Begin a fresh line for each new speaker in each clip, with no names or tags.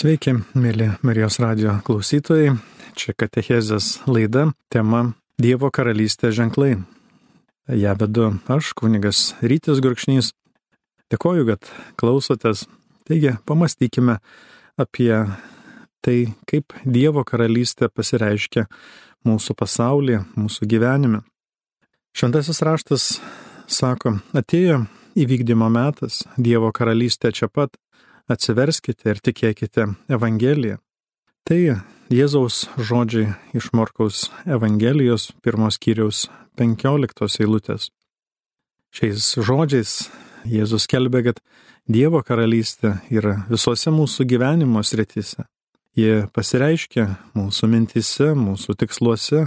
Sveiki, mėly Marijos radio klausytojai. Čia Katechezės laida, tema Dievo karalystė ženklai. Ja vedu aš, kunigas Rytis Gurkšnys. Dėkoju, kad klausotės. Taigi, pamastykime apie tai, kaip Dievo karalystė pasireiškia mūsų pasaulyje, mūsų gyvenime. Šventasis raštas sako, atėjo įvykdymo metas, Dievo karalystė čia pat, atsiverskite ir tikėkite Evangeliją. Tai Jėzaus žodžiai iš Morkaus Evangelijos pirmos kiriaus penkioliktos eilutės. Šiais žodžiais Jėzus kelbė, kad Dievo karalystė yra visose mūsų gyvenimo srityse. Ji pasireiškia mūsų mintise, mūsų tiksluose,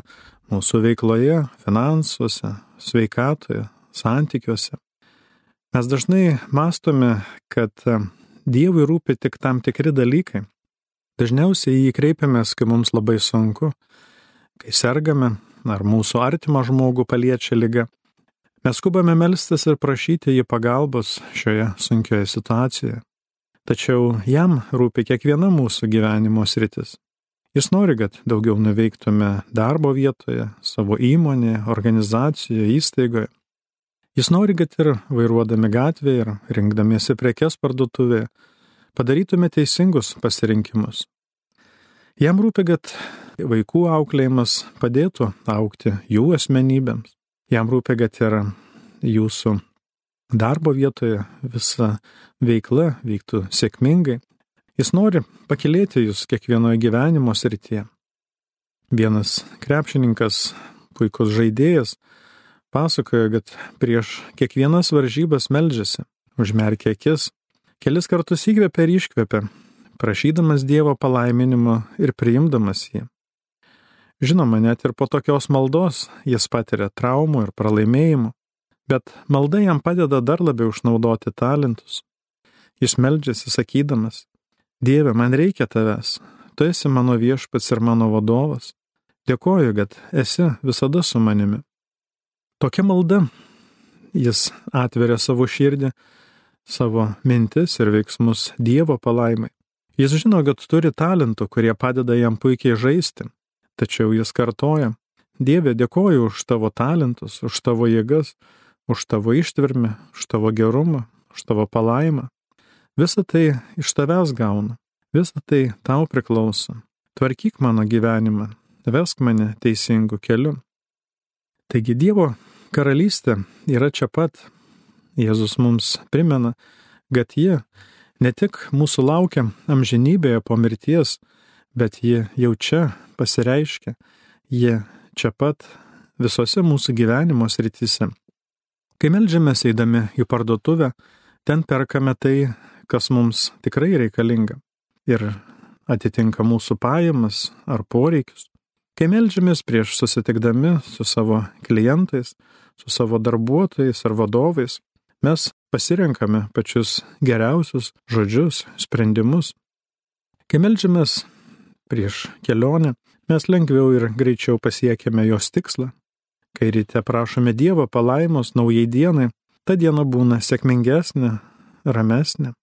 mūsų veikloje, finansuose, sveikatoje, santykiuose. Mes dažnai mastome, kad Dievui rūpi tik tam tikri dalykai. Dažniausiai jį kreipiamės, kai mums labai sunku, kai sergame ar mūsų artimą žmogų paliečia lyga. Mes skubame melstis ir prašyti jį pagalbos šioje sunkioje situacijoje. Tačiau jam rūpi kiekviena mūsų gyvenimo sritis. Jis nori, kad daugiau nuveiktume darbo vietoje, savo įmonėje, organizacijoje, įstaigoje. Jis nori, kad ir vairuodami gatvėje ir rinkdamiesi prekes parduotuvėje padarytume teisingus pasirinkimus. Jam rūpi, kad vaikų auklėjimas padėtų aukti jų asmenybėms. Jam rūpi, kad ir jūsų darbo vietoje visa veikla vyktų sėkmingai. Jis nori pakilėti jūs kiekvienoje gyvenimo srityje. Vienas krepšininkas, puikus žaidėjas, pasakojo, kad prieš kiekvienas varžybas meldžiasi, užmerkė akis, kelis kartus įkvėpė ir iškvėpė, prašydamas Dievo palaiminimo ir priimdamas jį. Žinoma, net ir po tokios maldos jis patiria traumų ir pralaimėjimų, bet malda jam padeda dar labiau išnaudoti talentus. Jis meldžiasi sakydamas, Dieve, man reikia tavęs, tu esi mano viešpats ir mano vadovas, dėkoju, kad esi visada su manimi. Tokia malda jis atveria savo širdį, savo mintis ir veiksmus Dievo palaimai. Jis žino, kad turi talentų, kurie padeda jam puikiai žaisti, tačiau jis kartoja, Dieve, dėkoju už tavo talentus, už tavo jėgas, už tavo ištvermę, už tavo gerumą, už tavo palaimą. Visą tai iš tavęs gaunu, visą tai tau priklauso. Tvarkyk mano gyvenimą, vesk mane teisingu keliu. Taigi Dievo karalystė yra čia pat. Jėzus mums primena, kad ji ne tik mūsų laukia amžinybėje po mirties, bet ji jau čia pasireiškia, ji čia pat visose mūsų gyvenimo srityse. Kai melžiamės eidami į parduotuvę, ten perkame tai, kas mums tikrai reikalinga ir atitinka mūsų pajamas ar poreikius. Kai melžiamės prieš susitikdami su savo klientais, su savo darbuotojais ar vadovais, mes pasirenkame pačius geriausius žodžius, sprendimus. Kai melžiamės prieš kelionę, mes lengviau ir greičiau pasiekėme jos tikslą Kai ryte prašome Dievo palaimos naujai dienai, ta diena būna sėkmingesnė, ramesnė.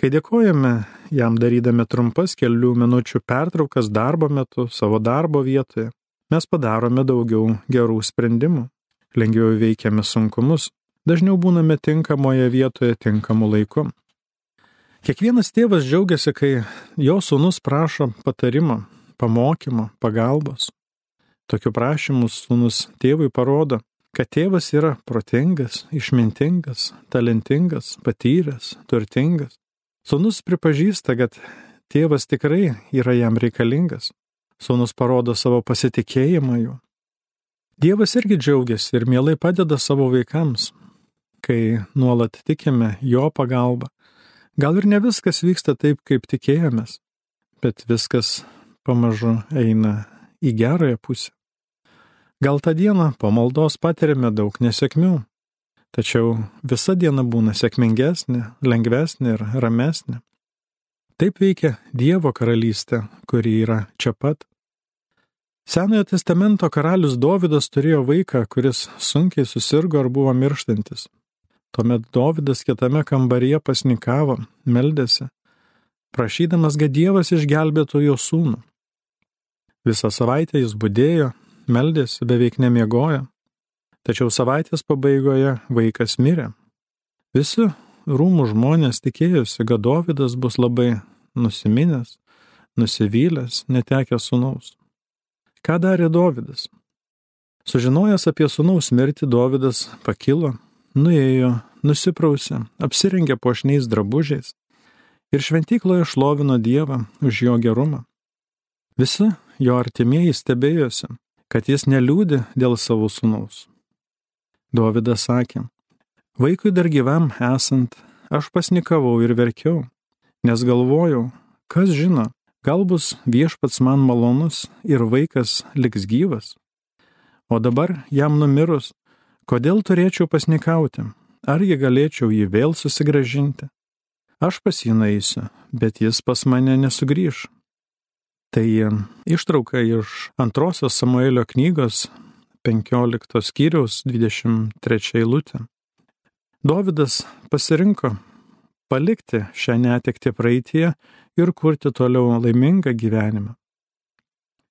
Kai dėkojame jam darydami trumpas kelių minučių pertraukas darbo metu savo darbo vietoje, mes padarome daugiau gerų sprendimų, lengviau veikiame sunkumus, dažniau būname tinkamoje vietoje tinkamu laiku. Kiekvienas tėvas džiaugiasi, kai jo sūnus prašo patarimo, pamokymo, pagalbos. Tokiu prašymu sūnus tėvui parodo, kad tėvas yra protingas, išmintingas, talentingas, patyręs, turtingas. Sūnus pripažįsta, kad tėvas tikrai yra jam reikalingas. Sūnus parodo savo pasitikėjimą juo. Dievas irgi džiaugiasi ir mielai padeda savo vaikams, kai nuolat tikime jo pagalba. Gal ir ne viskas vyksta taip, kaip tikėjomės, bet viskas pamažu eina į gerąją pusę. Gal tą dieną po maldos patiriame daug nesėkmių, tačiau visa diena būna sėkmingesnė, lengvesnė ir ramesnė. Taip veikia Dievo karalystė, kuri yra čia pat. Senojo testamento karalius Dovydas turėjo vaiką, kuris sunkiai susirgo ar buvo mirštantis. Tuomet Dovydas kitame kambaryje pasnikavo, meldėsi. prašydamas, kad Dievas išgelbėtų jo sūnų. Visą savaitę jis būdėjo, meldėsi, beveik nemiegojo, tačiau savaitės pabaigoje vaikas mirė. Visi rūmų žmonės tikėjosi, kad Dovydas bus labai nusiminęs, nusivylęs, netekęs sūnaus. Ką darė Dovydas? Sužinojęs apie sūnaus mirtį, Dovydas pakilo, nuėjo, nusiprausė, apsirengė pošniais drabužiais ir šventykloje šlovino Dievą už jo gerumą. Visi jo artimieji stebėjosi, kad jis neliūdi dėl savo sūnaus. Dovydas sakė, vaikui dar gyvam esant, aš pasnikavau ir verkiau, nes galvojau, kas žino, gal bus viešpats man malonus ir vaikas liks gyvas. O dabar jam numirus, kodėl turėčiau pasnikauti, argi galėčiau jį vėl susigražinti. Aš pas jį naisiu, bet jis pas mane nesugrįž. Tai ištrauka iš antrosios Samuelio knygos 15 skyriaus 23 eilutė. Dovydas pasirinko palikti šią netekti praeitie ir kurti toliau laimingą gyvenimą.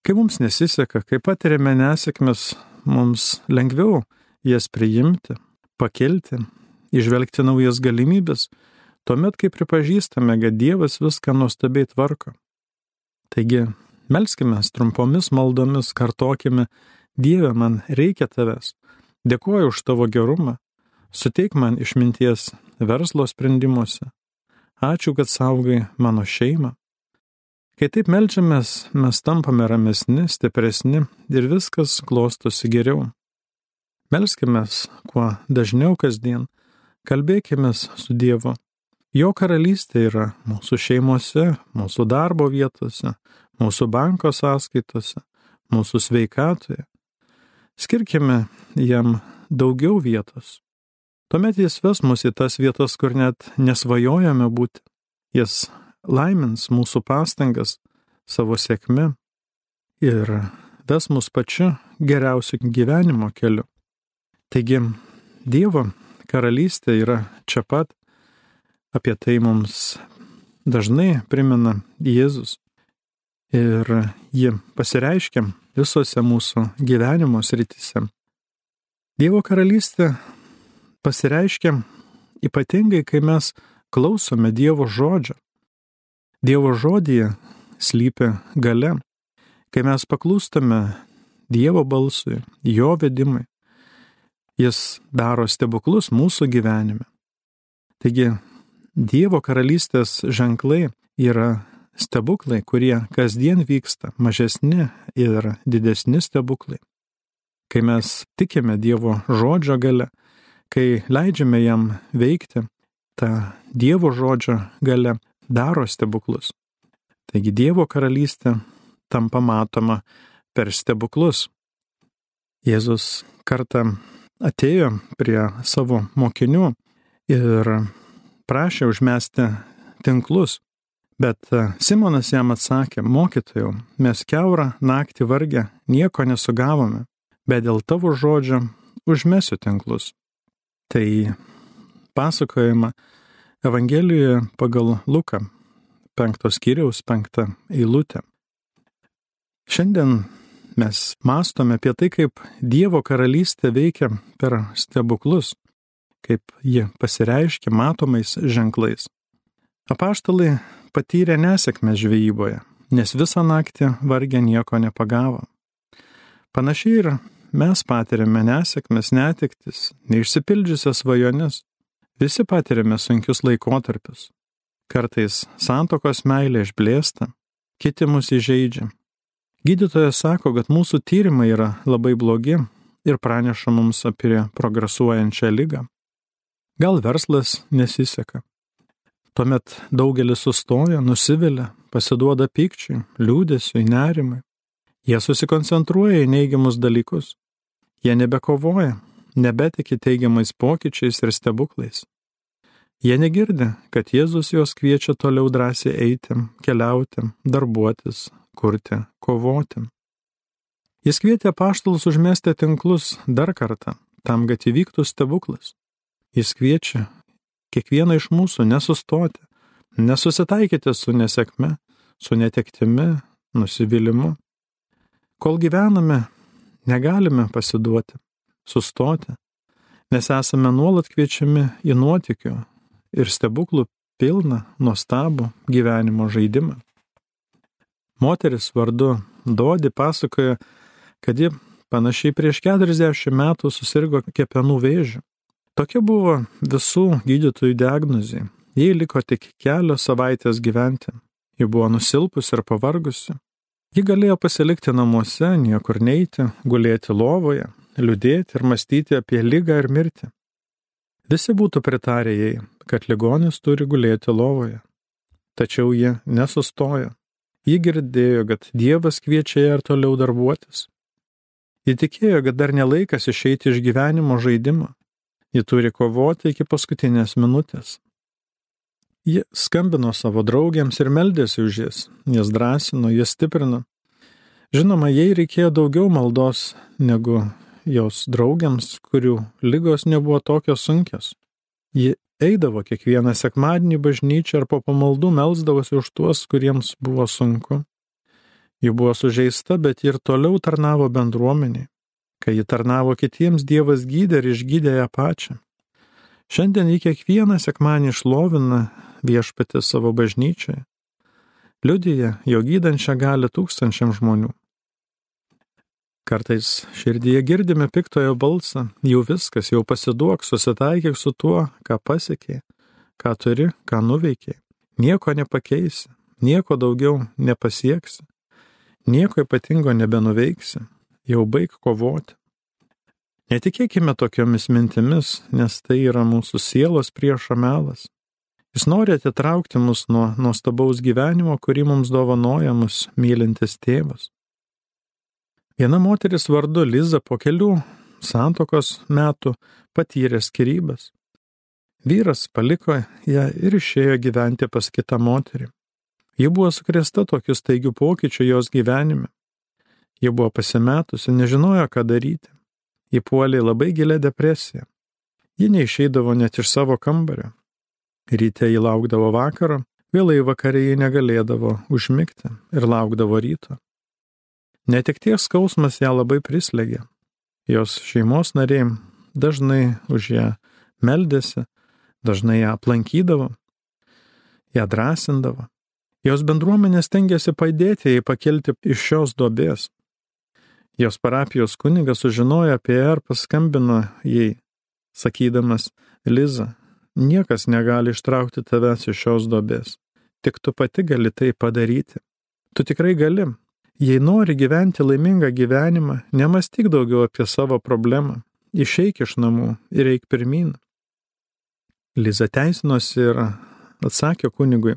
Kai mums nesiseka, kai patiriame nesėkmes, mums lengviau jas priimti, pakelti, išvelgti naujas galimybės, tuomet, kai pripažįstame, kad Dievas viską nuostabiai tvarko. Taigi, melskime trumpomis maldomis, kartokime, Dieve, man reikia tavęs, dėkuoju už tavo gerumą, suteik man išminties verslo sprendimuose, Ačiū, kad saugai mano šeimą. Kai taip melčiamės, mes tampame ramesni, stipresni ir viskas klostosi geriau. Melskime kuo dažniau kasdien, kalbėkime su Dievu. Jo karalystė yra mūsų šeimose, mūsų darbo vietose, mūsų banko sąskaitose, mūsų sveikatoje. Skirkime jam daugiau vietos. Tuomet jis ves mus į tas vietas, kur net nesvajojame būti. Jis laimins mūsų pastangas savo sėkme ir ves mus pačiu geriausiu gyvenimo keliu. Taigi, Dievo karalystė yra čia pat, apie tai mums dažnai primena Jėzus. Ir ji pasireiškia visose mūsų gyvenimo srityse. Dievo karalystė pasireiškia ypatingai, kai mes klausome Dievo žodžio. Dievo žodyje slypi gale, kai mes paklūstame Dievo balsui, jo vedimui. Jis daro stebuklus mūsų gyvenime. Taigi, Dievo karalystės ženklai yra stebuklai, kurie kasdien vyksta, mažesni ir didesni stebuklai. Kai mes tikime Dievo žodžio gale, kai leidžiame jam veikti, ta Dievo žodžio gale daro stebuklus. Taigi Dievo karalystė tampa matoma per stebuklus. Jėzus kartą atėjo prie savo mokinių ir prašė užmesti tinklus. Bet Simonas jam atsakė, mokytojau, mes keurą naktį vargę nieko nesugavome, bet dėl tavo žodžio užmesiu tinklus. Tai pasakojama Evangelijoje pagal Luką, penktos kiriaus penktą eilutę. Šiandien mes mastome apie tai, kaip Dievo karalystė veikia per stebuklus, kaip ji pasireiškia matomais ženklais. Apaštalai patyrė nesėkmę žvejyboje, nes visą naktį vargę nieko nepagavo. Panašiai ir mes patiriame nesėkmes, netiktis, neišsipildžiusias svajones. Visi patiriame sunkius laikotarpius. Kartais santokos meilė išblėsta, kiti mus įžeidžia. Gydytojas sako, kad mūsų tyrimai yra labai blogi ir praneša mums apie progresuojančią lygą. Gal verslas nesiseka. Tuomet daugelis sustoja, nusivilia, pasiduoda pykčiui, liūdėsiui, nerimui. Jie susikoncentruoja į neigiamus dalykus. Jie nebekovoja, nebetiki teigiamais pokyčiais ir stebuklais. Jie negirdi, kad Jėzus juos kviečia toliau drąsiai eiti, keliauti, darbuotis, kurti, kovoti. Jis kvietė paštalus užmesti tinklus dar kartą, tam, kad įvyktų stebuklas. Jis kviečia kiekvieną iš mūsų nesustoti, Nesusitaikyti su nesėkme, su netektimi, nusivylimu. Kol gyvename, negalime pasiduoti, sustoti, nes esame nuolat kviečiami į nuotikių ir stebuklų pilną, nuostabų gyvenimo žaidimą. Moteris vardu Dodi pasakoja, kad ji panašiai prieš 40 metų susirgo kepenų vėžiu. Tokia buvo visų gydytojų diagnozija. Jai liko tik kelios savaitės gyventi. Ji buvo nusilpusi ir pavargusi. Ji galėjo pasilikti namuose, niekur neiti, gulėti lovoje, liūdėti ir mąstyti apie lygą ir mirtį. Visi būtų pritarę jai, kad ligonis turi gulėti lovoje. Tačiau ji nesustojo. Ji girdėjo, kad Dievas kviečia ją ir toliau darbuotis. Ji tikėjo, kad dar nelaikas išeiti iš gyvenimo žaidimo. Ji turi kovoti iki paskutinės minutės. Ji skambino savo draugėms ir meldėsi už jas, jas drąsino, jas stiprino. Žinoma, jai reikėjo daugiau maldos negu jos draugėms, kurių lygos nebuvo tokios sunkios. Ji eidavo kiekvieną sekmadienį bažnyčią ir po pamaldų melzdavosi už tuos, kuriems buvo sunku. Ji buvo sužeista, bet ir toliau tarnavo bendruomeniai. Kai ji tarnavo kitiems, Dievas gydė ir išgydė ją pačią. Šiandien ji kiekvieną sekmanį išlovina viešpatį savo bažnyčiai. Liudyje, jo gydančią gali tūkstančiam žmonių. Kartais širdyje girdime piktojo balsą, jau viskas, jau pasiduok, susitaikyk su tuo, ką pasiekė, ką turi, ką nuveikiai. Nieko nepakeisi, nieko daugiau nepasieksi nieko ypatingo nebenuveiksi, jau baig kovoti. Netikėkime tokiomis mintimis, nes tai yra mūsų sielos priešo melas. Jis nori atitraukti mus nuo nuostabaus gyvenimo, kurį mums dovanoja mus mylintis tėvas. Viena moteris vardu Liza po kelių santokos metų patyrė skirybas. Vyras paliko ją ir išėjo gyventi pas kitą moterį. Ji buvo sukrėsta tokiu staigiu pokyčiu jos gyvenime. Ji buvo pasimetusi, nežinojo, ką daryti. Ji puolė labai gilę depresiją. Ji neišeidavo net iš savo kambario. Ryte jį laukdavo vakaro, vėlai vakarė jį negalėdavo užmigti ir laukdavo ryto. Netekties skausmas ją labai prislėgė. Jos šeimos nariai dažnai už ją meldėsi, dažnai ją aplankydavo, ją drąsindavo. Jos bendruomenė stengiasi padėti jai pakelti iš šios duobės. Jos parapijos kunigas sužinojo apie ją ir paskambino jai, sakydamas, Liza, niekas negali ištraukti tavęs iš šios duobės. Tik tu pati gali tai padaryti. Tu tikrai gali. Jei nori gyventi laimingą gyvenimą, nemastyk daugiau apie savo problemą. Išeik iš namų ir eik pirmin. Liza teisinosi ir atsakė kunigui,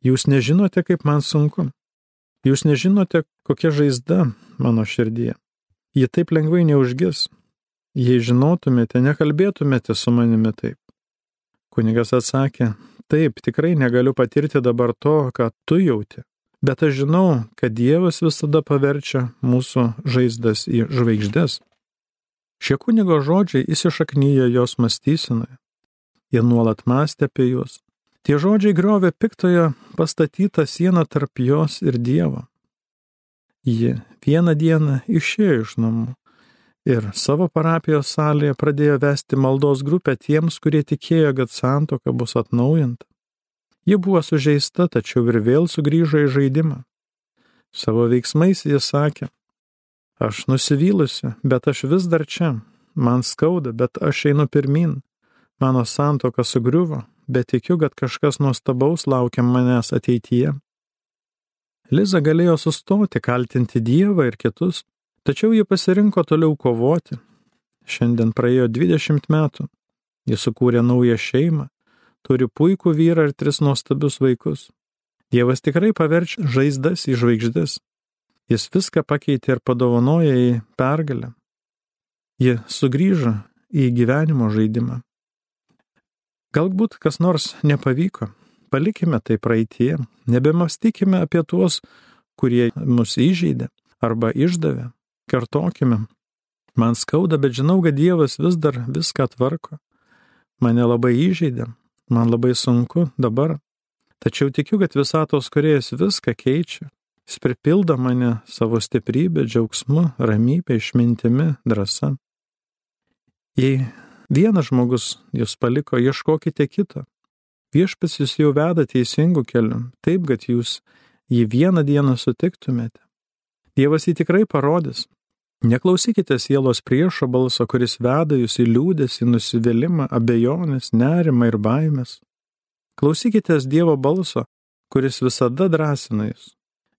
Jūs nežinote, kaip man sunku. Jūs nežinote, kokia žaizda mano širdyje. Ji taip lengvai neužgis. Jei žinotumėte, nekalbėtumėte su manimi taip. Kunigas atsakė, taip, tikrai negaliu patirti dabar to, ką tu jauti. Bet aš žinau, kad Dievas visada paverčia mūsų žaizdas į žvaigždės. Šie kunigo žodžiai įsišaknyjo jos mąstysenoje. Jie nuolat mąstė apie juos, Tie žodžiai griovė piktojo pastatytą sieną tarp jos ir Dievo. Ji vieną dieną išėjo iš namų ir savo parapijos salėje pradėjo vesti maldos grupę tiems, kurie tikėjo, kad santoka bus atnaujinta. Ji buvo sužeista, tačiau ir vėl sugrįžo į žaidimą. Savo veiksmais jis sakė, aš nusivylusi, bet aš vis dar čia, man skauda, bet aš einu pirmin, mano santoka sugriuvo, bet tikiu, kad kažkas nuostabaus laukia manęs ateityje. Liza galėjo sustoti, kaltinti Dievą ir kitus, tačiau ji pasirinko toliau kovoti. Šiandien praėjo 20 metų. Ji sukūrė naują šeimą, turi puikų vyrą ir tris nuostabius vaikus. Dievas tikrai paverčia žaizdas į žvaigždės. Jis viską pakeitė ir padovanojo į pergalę. Ji sugrįžo į gyvenimo žaidimą. Galbūt kas nors nepavyko, palikime tai praeitie, nebemastykime apie tuos, kurie mus įžeidė arba išdavė, kartokime. Man skauda, bet žinau, kad Dievas vis dar viską tvarko. Mane labai įžeidė, man labai sunku dabar, Tačiau tikiu, kad visatos kuriejas viską keičia. Jis pripildo mane savo stiprybę, džiaugsmu, ramybę, išmintimi, drąsa. Jei vienas žmogus jūs paliko, ieškokite kito. Viešpats jūs jau veda teisingų kelių, taip, kad jūs jį vieną dieną sutiktumėte. Dievas jį tikrai parodys. Neklausykite sielos priešo balso, kuris veda jūs į liūdės, į nusivylimą, abejonės, nerimą ir baimės. Klausykitės Dievo balso, kuris visada drąsina jūs.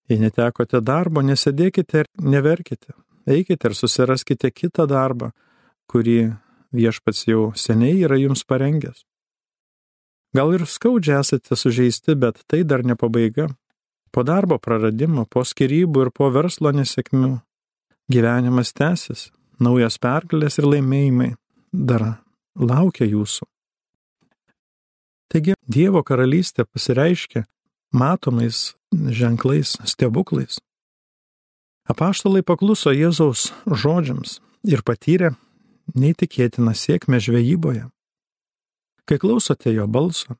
Jei netekote darbo, nesėdėkite ir neverkite. Eikite ir susiraskite kitą darbą, kurį viešpats jau seniai yra jums parengęs. Gal ir skaudžiai esate sužeisti, bet tai dar ne pabaiga. Po darbo praradimo, po skirybų ir po verslo nesėkmių gyvenimas tęsis, naujas pergalės ir laimėjimai dar laukia jūsų. Taigi Dievo karalystė pasireiškia matomais ženklais, stebuklais. Apaštalai pakluso Jėzaus žodžiams ir patyrė neįtikėtiną sėkmę žvejyboje. Kai klausote jo balso,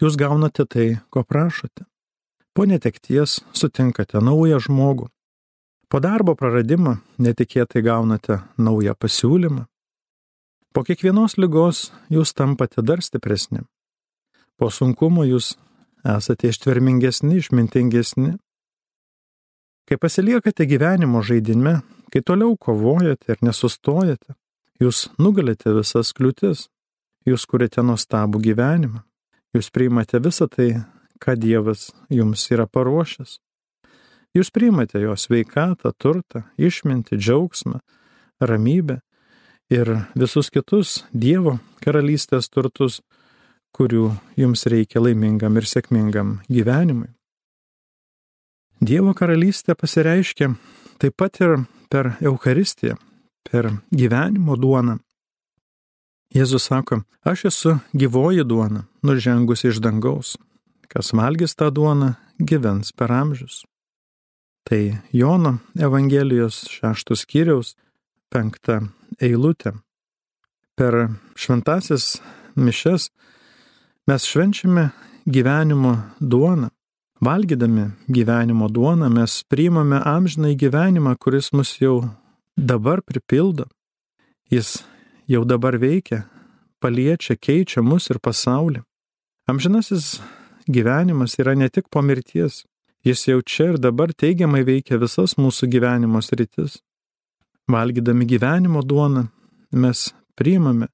jūs gaunate tai, ko prašote. Po netekties sutinkate naują žmogų. Po darbo praradimo netikėtai gaunate naują pasiūlymą. Po kiekvienos lygos jūs tampate dar stipresni. Po sunkumo jūs esate ištvermingesni, išmintingesni. Kai pasiliekate gyvenimo žaidime, kai toliau kovojate ir nesustojate, jūs nugalite visas kliūtis, jūs kuriate nuostabų gyvenimą, jūs priimate visą tai, ką Dievas jums yra paruošęs. Jūs priimate jo sveikatą, turtą, išmintį, džiaugsmą, ramybę ir visus kitus Dievo karalystės turtus, kurių jums reikia laimingam ir sėkmingam gyvenimui. Dievo karalystė pasireiškia taip pat ir per Eucharistiją, per gyvenimo duoną. Jėzus sako, aš esu gyvoji duona, nužengus iš dangaus. Kas valgys tą duoną, gyvens per amžius. Tai Jono Evangelijos šeštos skyriaus penkta eilutė. Per šventasis mišes Mes švenčiame gyvenimo duoną. Valgydami gyvenimo duoną mes priimame amžinai gyvenimą, kuris mus jau dabar pripildo. Jis jau dabar veikia, paliečia, keičia mus ir pasaulį. Amžinasis gyvenimas yra ne tik po mirties, jis jau čia ir dabar teigiamai veikia visas mūsų gyvenimo sritis. Valgydami gyvenimo duoną mes priimame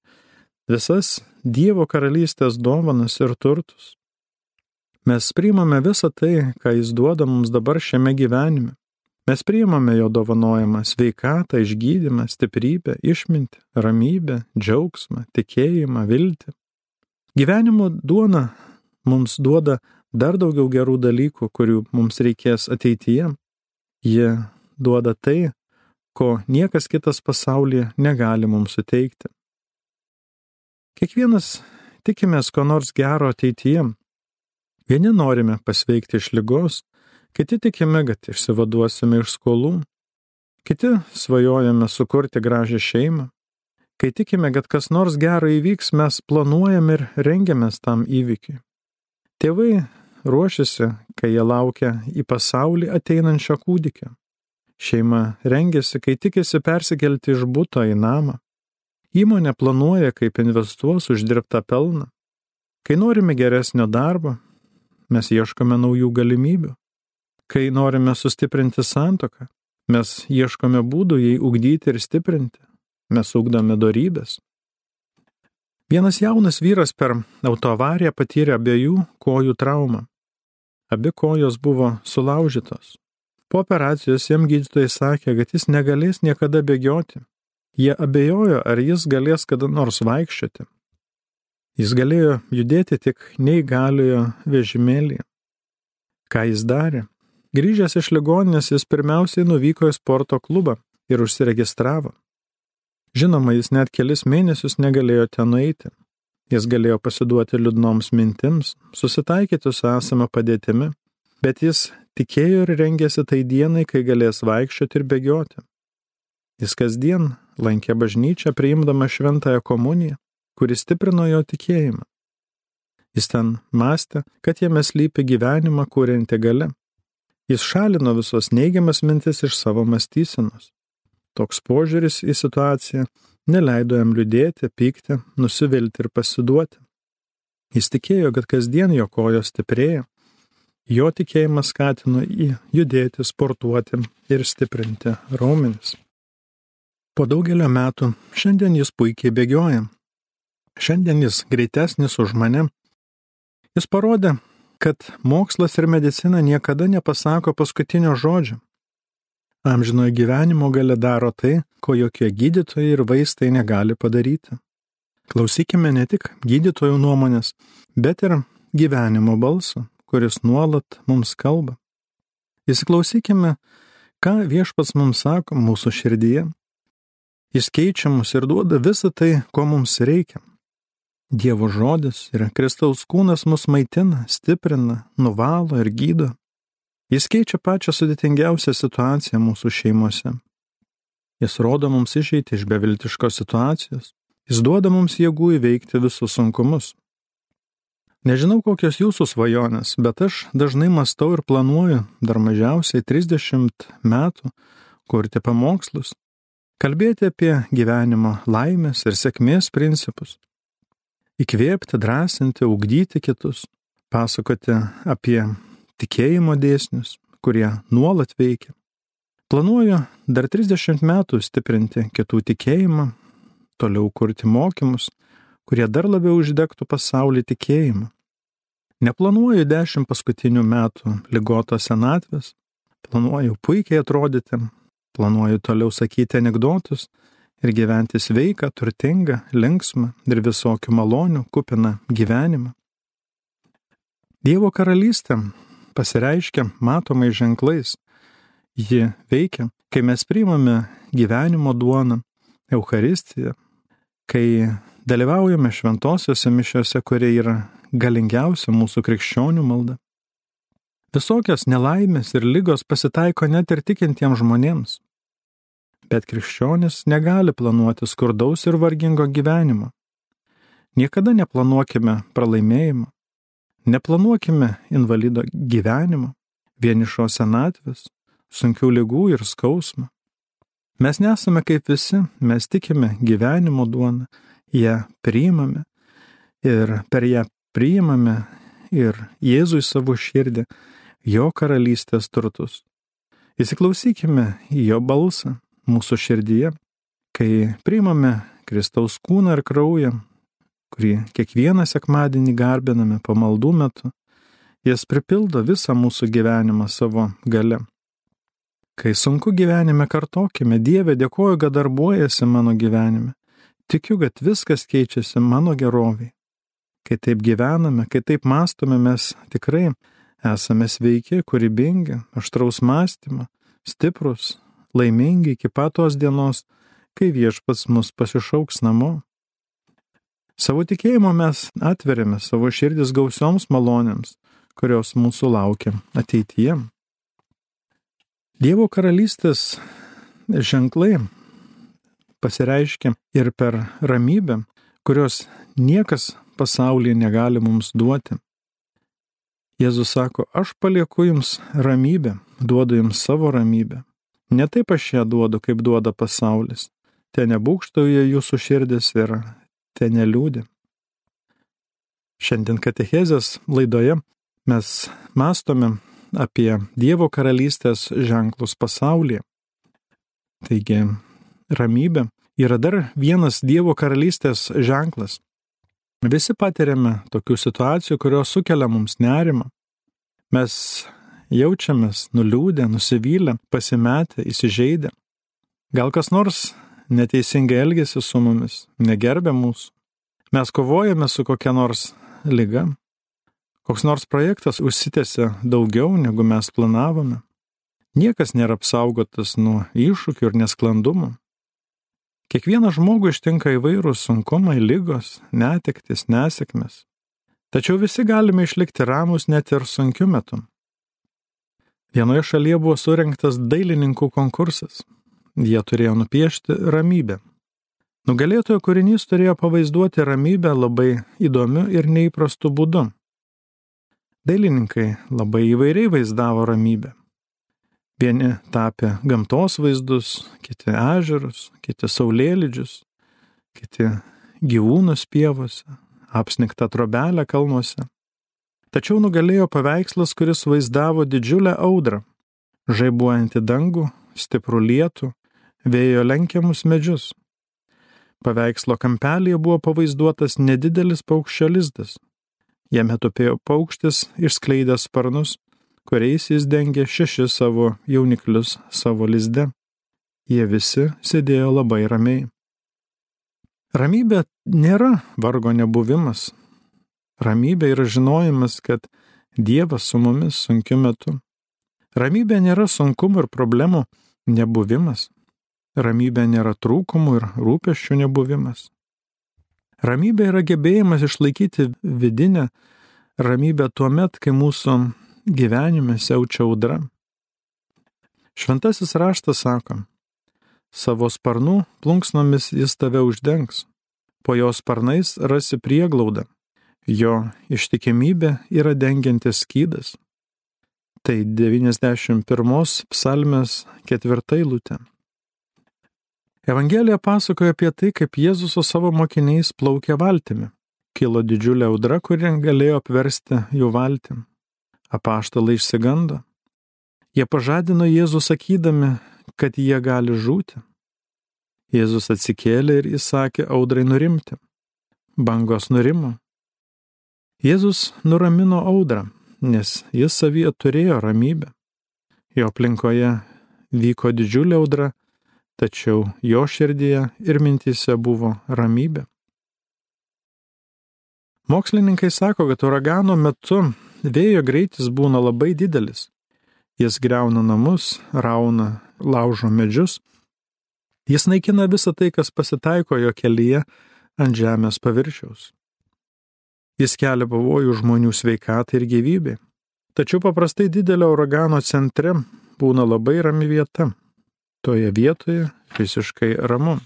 visas Dievo karalystės dovanas ir turtus. Mes priimame visą tai, ką Jis duoda mums dabar šiame gyvenime. Mes priimame jo dovanojimą sveikatą, išgydymą, stiprybę, išmintį, ramybę, džiaugsmą, tikėjimą, viltį. Gyvenimo duona mums duoda dar daugiau gerų dalykų, kurių mums reikės ateityje. Jie duoda tai, ko niekas kitas pasaulyje negali mums suteikti. Kiekvienas tikimės ko nors gero ateityje. Vieni norime pasveikti iš lygos, kiti tikime, kad išsivaduosime iš skolų, kiti svajojame sukurti gražią šeimą. Kai tikime, kad kas nors gero įvyks, mes planuojam ir rengiamės tam įvykiui. Tėvai ruošiasi, kai jie laukia į pasaulį ateinančio kūdikio. Šeima rengiasi, kai tikisi persikelti iš būto į namą. Įmonė planuoja, kaip investuos uždirbtą pelną. Kai norime geresnio darbo, mes ieškome naujų galimybių. Kai norime sustiprinti santoką, mes ieškome būdų jai ugdyti ir stiprinti. Mes ugdome darybės. Vienas jaunas vyras per autoavariją patyrė abiejų kojų traumą. Abi kojos buvo sulaužytos. Po operacijos jam gydytojai sakė, kad jis negalės niekada bėgioti, Jie abejojo, ar jis galės kada nors vaikščioti. Jis galėjo judėti tik neįgaliojo vežimėlį. Ką jis darė? Grįžęs iš ligoninės jis pirmiausiai nuvyko į sporto klubą ir užsiregistravo. Žinoma, jis net kelis mėnesius negalėjo ten nueiti. Jis galėjo pasiduoti liūdnoms mintims, susitaikyti su esama padėtimi, bet jis tikėjo ir rengėsi tai dienai, kai galės vaikščioti ir bėgioti. Jis kasdien lankė bažnyčią priimdama šventąją komuniją, kuris stiprino jo tikėjimą. Jis ten mąstė, kad jame slypi gyvenimą kūrinti gale. Jis šalino visos neigiamas mintis iš savo mąstysenos. Toks požiūris į situaciją neleido jam liūdėti, pykti, nusivilti ir pasiduoti. Jis tikėjo, kad kasdien jo kojos stiprėja. Jo tikėjimas skatino jį judėti, sportuoti ir stiprinti raumenis. Po daugelio metų šiandien jis puikiai bėgioja. Šiandien jis greitesnis už mane. Jis parodė, kad mokslas ir medicina niekada nepasako paskutinio žodžio. Amžinojo gyvenimo gale daro tai, ko jokie gydytojai ir vaistai negali padaryti. Klausykime ne tik gydytojų nuomonės, bet ir gyvenimo balso, kuris nuolat mums kalba. Įsiklausykime, ką viešpats mums sako mūsų širdyje. Jis keičia mus ir duoda visą tai, ko mums reikia. Dievo žodis ir Kristaus kūnas mus maitina, stiprina, nuvalo ir gydo. Jis keičia pačią sudėtingiausią situaciją mūsų šeimose. Jis rodo mums išeiti iš beviltiškos situacijos. Jis duoda mums jėgų įveikti visus sunkumus. Nežinau, kokios jūsų svajonės, bet aš dažnai mastau ir planuoju dar mažiausiai 30 metų kurti pamokslus, kalbėti apie gyvenimo laimės ir sėkmės principus įkvėpti, drąsinti, ugdyti kitus, pasakoti apie tikėjimo dėsnius, kurie nuolat veikia. Planuoju dar 30 metų stiprinti kitų tikėjimą, toliau kurti mokymus, kurie dar labiau uždegtų pasaulį tikėjimą. Neplanuoju 10 paskutinių metų lygotos senatvės, planuoju puikiai atrodyti, planuoju toliau sakyti anegdotus ir gyventi sveiką, turtingą, linksmą ir visokių malonių kupiną gyvenimą. Dievo karalystė pasireiškia matomai ženklais. Ji veikia, kai mes priimame gyvenimo duoną, Euharistiją, kai dalyvaujame šventosiuose mišiuose, kurie yra galingiausia mūsų krikščionių malda. Visokios nelaimės ir lygos pasitaiko net ir tikintiems žmonėms. Bet krikščionis negali planuoti skurdaus ir vargingo gyvenimo. Niekada neplanuokime pralaimėjimo. Neplanuokime invalido gyvenimo, vienišo senatvės, sunkių lygų ir skausmą. Mes nesame kaip visi, mes tikime gyvenimo duoną, ją priimame ir per ją priimame ir Jėzui savo širdį, jo karalystės turtus. Įsiklausykime į jo balsą, mūsų širdyje, kai priimame Kristaus kūną ir kraują, kurį kiekvieną sekmadienį garbiname pamaldų metu, jis pripildo visą mūsų gyvenimą savo gale. Kai sunku gyvenime kartokime, Dieve dėkoju, kad darbuojasi mano gyvenime. Tikiu, kad viskas keičiasi mano geroviai. Kai taip gyvename, kai taip mastome, mes tikrai esame sveiki, kūrybingi, aštraus mąstymo, stiprus, laimingi iki patos dienos, kai viešpats mus pasišauks namo. Savo tikėjimo mes atveriame savo širdis gausioms malonėms, kurios mūsų laukia ateityje. Dievo karalystės ženklai pasireiškia ir per ramybę, kurios niekas pasaulyje negali mums duoti. Jėzus sako, aš palieku jums ramybę, duodu jums savo ramybę. Ne taip aš ją duodu, kaip duoda pasaulis. Te nebūkštauja jūsų širdis ir te neliūdė. Šiandien katechezės laidoje mes mastome apie Dievo karalystės ženklus pasaulyje. Taigi, ramybė yra dar vienas Dievo karalystės ženklas. Visi patiriame tokių situacijų, kurios sukelia mums nerimą. Mes jaučiamės nuliūdę, nusivylę, pasimetę, įsižeidę. Gal kas nors neteisingai elgesi su mumis, negerbė mūsų. Mes kovojame su kokia nors lyga. Koks nors projektas užsitęsia daugiau, negu mes planavome. Niekas nėra apsaugotas nuo iššūkių ir nesklandumų. Kiekvieną žmogų ištinka įvairūs sunkumai, lygos, netektis, nesėkmės. Tačiau visi galime išlikti ramus net ir sunkiu metu. Vienoje šalyje buvo surinktas dailininkų konkursas. Jie turėjo nupiešti ramybę. Nugalėtojo kūrinys turėjo pavaizduoti ramybę labai įdomiu ir neįprastu būdu. Dailininkai labai įvairiai vaizdavo ramybę. Vieni tapė gamtos vaizdus, kiti ežerus, kiti saulėlydžius, kiti gyvūnus pievose, apsniktą trobelę kalnuose. Tačiau nugalėjo paveikslas, kuris vaizdavo didžiulę audrą, žaibuojantį dangų, stiprų lietų, vėjo lenkiamus medžius. Paveikslo kampelėje buvo pavaizduotas nedidelis paukščio lizdas. Jame tupėjo paukštis, išskleidęs sparnus, kuriais jis dengė šešis savo jauniklius savo lizde. Jie visi sėdėjo labai ramiai. Ramybė nėra vargo nebuvimas. Ramybė yra žinojimas, kad Dievas su mumis sunkiu metu. Ramybė nėra sunkumų ir problemų nebuvimas. Ramybė nėra trūkumų ir rūpeščių nebuvimas. Ramybė yra gebėjimas išlaikyti vidinę ramybę tuo met, kai mūsų gyvenime siaučia audra. Šventasis raštas sako, savo sparnų plunksnomis jis tave uždengs, po jos sparnais rasi prieglaudą, jo ištikimybė yra dengiantis skydas. Tai 91 psalmės ketvirtai lūtė. Evangelija pasakoja apie tai, kaip Jėzus su savo mokiniais plaukė valtimi. Kilo didžiulė audra, kuri galėjo apversti jų valtim. Apaštalai išsigando. Jie pažadino Jėzų sakydami, kad jie gali žūti. Jėzus atsikėlė ir įsakė audrai nurimti. Bangos nurimo. Jėzus nuramino audrą, nes jis savyje turėjo ramybę. Jo aplinkoje vyko didžiulė audra tačiau jo širdyje ir mintise buvo ramybė. Mokslininkai sako, kad uragano metu vėjo greitis būna labai didelis. Jis greuna namus, rauna, laužo medžius. Jis naikina visą tai, kas pasitaiko jo kelyje ant žemės paviršiaus. Jis kelia pavojų žmonių sveikatai ir gyvybei. Tačiau paprastai didelio uragano centre būna labai rami vieta toje vietoje visiškai ramu.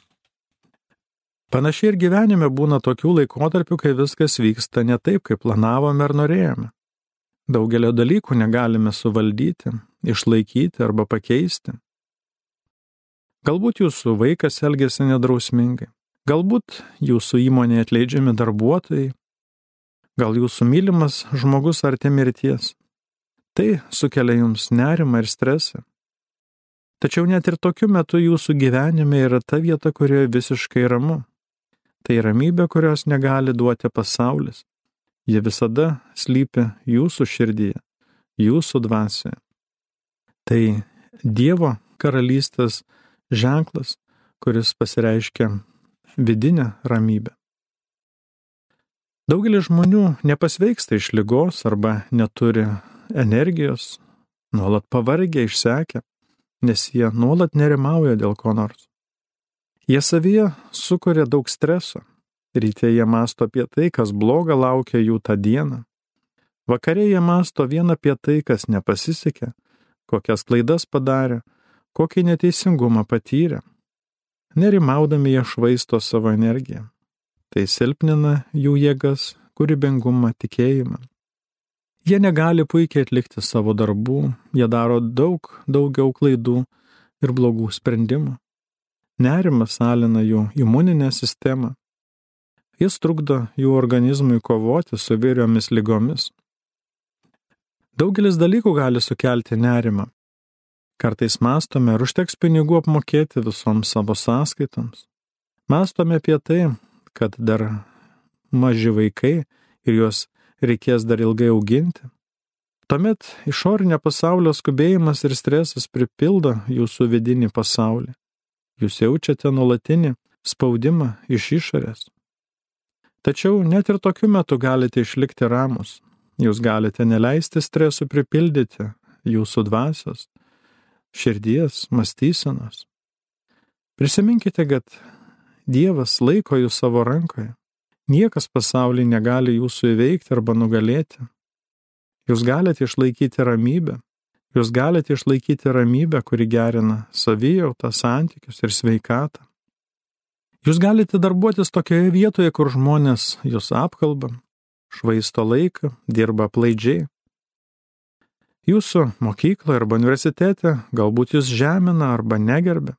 Panašiai ir gyvenime būna tokių laikotarpių, kai viskas vyksta ne taip, kaip planavome ar norėjome. Daugelio dalykų negalime suvaldyti, išlaikyti arba pakeisti. Galbūt jūsų vaikas elgesi nedrausmingai, galbūt jūsų įmonėje atleidžiami darbuotojai, gal jūsų mylimas žmogus arti mirties. Tai sukelia jums nerimą ir stresą. Tačiau net ir tokiu metu jūsų gyvenime yra ta vieta, kurioje visiškai ramu. Tai ramybė, kurios negali duoti pasaulis. Ji visada slypi jūsų širdyje, jūsų dvasioje. Tai Dievo karalystės ženklas, kuris pasireiškia vidinę ramybę. Daugelis žmonių nepasveiksta iš lygos arba neturi energijos, nuolat pavargę, išsekę nes jie nuolat nerimauja dėl ko nors. Jie savyje sukuria daug streso. Ryte jie masto apie tai, kas bloga laukia jų tą dieną. Vakarė jie masto vien apie tai, kas nepasisekė, kokias klaidas padarė, kokį neteisingumą patyrė. Nerimaudami jie švaisto savo energiją. Tai silpnina jų jėgas, kūrybingumą, tikėjimą. Jie negali puikiai atlikti savo darbų, jie daro daug daugiau klaidų ir blogų sprendimų. Nerimas alina jų imuninę sistemą. Jis trukdo jų organizmui kovoti su vyriomis lygomis. Daugelis dalykų gali sukelti nerimą. Kartais mastome, ar užteks pinigų apmokėti visoms savo sąskaitoms. Mastome apie tai, kad dar maži vaikai ir juos reikės dar ilgai auginti. Tuomet išorinio pasaulio skubėjimas ir stresas pripildo jūsų vidinį pasaulį. Jūs jaučiate nuolatinį spaudimą iš išorės. Tačiau net ir tokiu metu galite išlikti ramus. Jūs galite neleisti stresų pripildyti jūsų dvasios, širdies, mąstysenos. Prisiminkite, kad Dievas laiko jūs savo rankoje. Niekas pasaulyje negali jūsų įveikti arba nugalėti. Jūs galite išlaikyti ramybę. Jūs galite išlaikyti ramybę, kuri gerina savijautą, santykius ir sveikatą. Jūs galite darbuotis tokioje vietoje, kur žmonės jūs apkalba, švaisto laiką, dirba plaidžiai. Jūsų mokykloje arba universitete galbūt jūs žemina arba negerbė.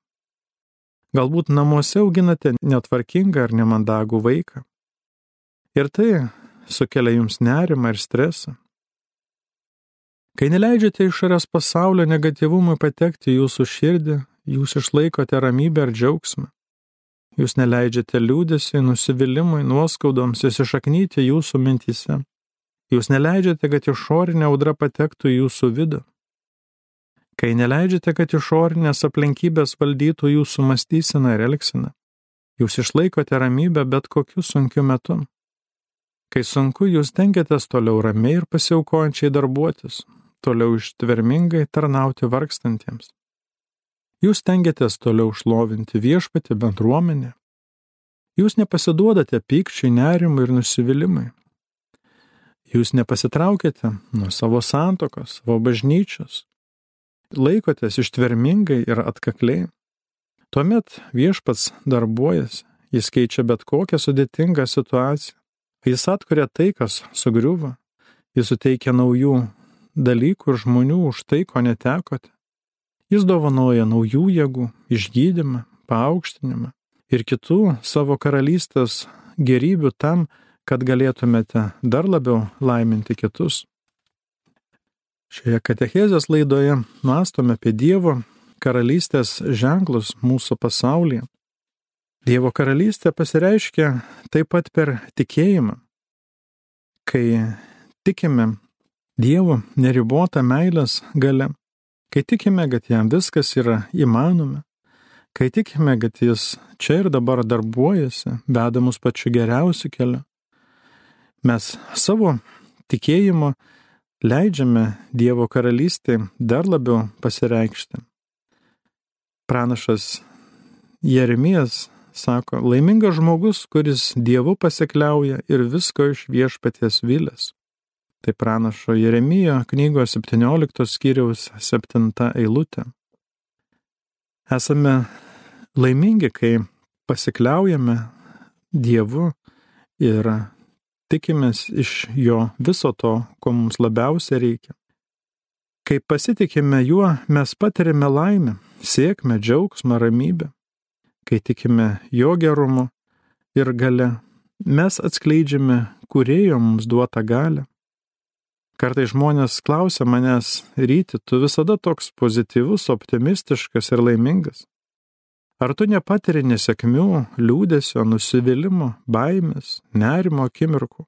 Galbūt namuose auginate netvarkingą ar nemandagų vaiką. Ir tai sukelia jums nerimą ir stresą. Kai neleidžiate išorės pasaulio negatyvumui patekti jūsų širdį, jūs išlaikote ramybę ar džiaugsmą. Jūs neleidžiate liūdėsiai, nusivylimui, nuoskaudoms įsišaknyti jūsų mintise. Jūs neleidžiate, kad išorinė audra patektų jūsų vidų. Kai neleidžiate, kad išorinės aplinkybės valdytų jūsų mąstyseną ir elgseną, jūs išlaikote ramybę bet kokiu sunkiu metu. Kai sunku, jūs tenkėtės toliau ramiai ir pasiaukojančiai darbuotis, toliau ištvermingai tarnauti vargstantiems. Jūs tengiatės toliau šlovinti viešpatį bendruomenę. Jūs nepasiduodate pykčiai, nerimui ir nusivylimui. Jūs nepasitraukėte nuo savo santokos, savo bažnyčios. Laikotės ištvermingai ir atkakliai. Tuomet viešpats darbuojasi, jis keičia bet kokią sudėtingą situaciją. Jis atkuria tai, kas sugriuvo. Jis suteikia naujų dalykų ir žmonių už tai, ko netekote. Jis dovanoja naujų jėgų, išgydymą, paaukštinimą ir kitų savo karalystės gerybių tam, kad galėtumėte dar labiau laiminti kitus. Šioje katechezės laidoje mąstome apie Dievo karalystės ženklus mūsų pasaulyje. Dievo karalystė pasireiškia taip pat per tikėjimą. Kai tikime Dievo neribotą meilės gale, Kai tikime, kad jam viskas yra įmanoma, kai tikime, kad jis čia ir dabar darbuojasi, veda mus pačiu geriausiu keliu, mes savo tikėjimu leidžiame Dievo karalystį dar labiau pasireikšti. Pranašas Jeremijas sako, laimingas žmogus, kuris Dievu pasikliauja ir visko iš viešpaties vilės. Tai pranašo Jeremijo knygos 17 skyriaus 7 eilutė. Esame laimingi, kai pasikliaujame Dievu ir tikimės iš jo viso to, ko mums labiausia reikia. Kai pasitikime juo, mes patirime laimę, sėkmę, džiaugsmą, ramybę. Kai tikime jo gerumu ir gale, mes atskleidžiame kurėjo mums duotą galę. Kartai žmonės klausia manęs, ryti, tu visada toks pozityvus, optimistiškas ir laimingas. Ar tu nepatiri nesėkmių, liūdėsio, nusivylimų, baimės, nerimo akimirkų?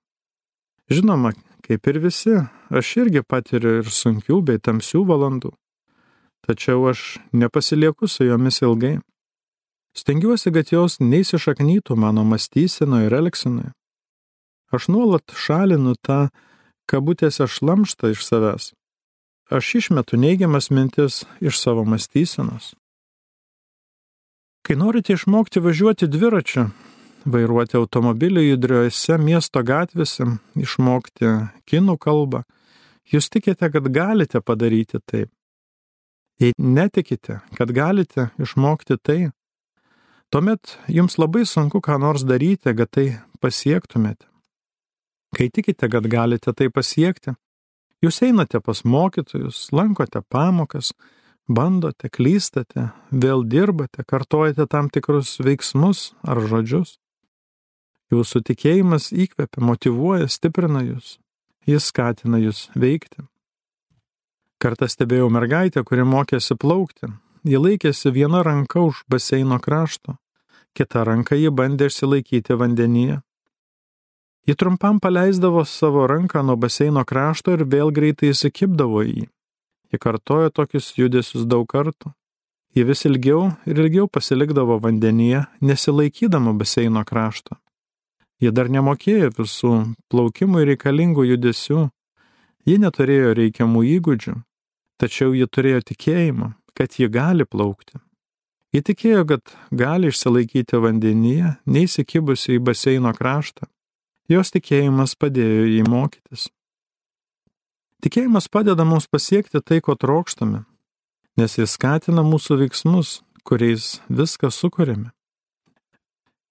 Žinoma, kaip ir visi, aš irgi patiriu ir sunkių bei tamsių valandų. Tačiau aš nepasilieku su jomis ilgai. Stengiuosi, kad jos neįsišaknytų mano mąstysenoje ir elgsenoje. Aš nuolat šalinu tą kabutėse šlamštą iš savęs. Aš išmetu neigiamas mintis iš savo mąstysenos. Kai norite išmokti važiuoti dviračiu, vairuoti automobilį judriuose miesto gatvėse, išmokti kinų kalbą, jūs tikite, kad galite padaryti taip. Jei netikite, kad galite išmokti tai, tuomet jums labai sunku ką nors daryti, kad tai pasiektumėte. Kai tikite, kad galite tai pasiekti, jūs einate pas mokytojus, lankote pamokas, bandote, klystate, vėl dirbate, kartojate tam tikrus veiksmus ar žodžius. Jūsų tikėjimas įkvepia, motivuoja, stiprina jūs, jis skatina jūs veikti. Kartą stebėjau mergaitę, kuri mokėsi plaukti. Ji laikėsi viena ranka už baseino krašto, kita ranka ji bandė išsilaikyti vandenyje. Ji trumpam paleisdavo savo ranką nuo baseino krašto ir vėl greitai įsikipdavo į jį. Ji kartojo tokius judesius daug kartų. Ji vis ilgiau ir ilgiau pasilikdavo vandenyje, nesilaikydama baseino krašto. Ji dar nemokėjo visų plaukimui reikalingų judesių, ji neturėjo reikiamų įgūdžių, tačiau ji turėjo tikėjimą, kad ji gali plaukti. Ji tikėjo, kad gali išsilaikyti vandenyje, neįsikibusi į baseino kraštą Jos tikėjimas padėjo jį mokytis. Tikėjimas padeda mums pasiekti tai, ko trokštame, nes jis skatina mūsų veiksmus, kuriais viską sukūrėme.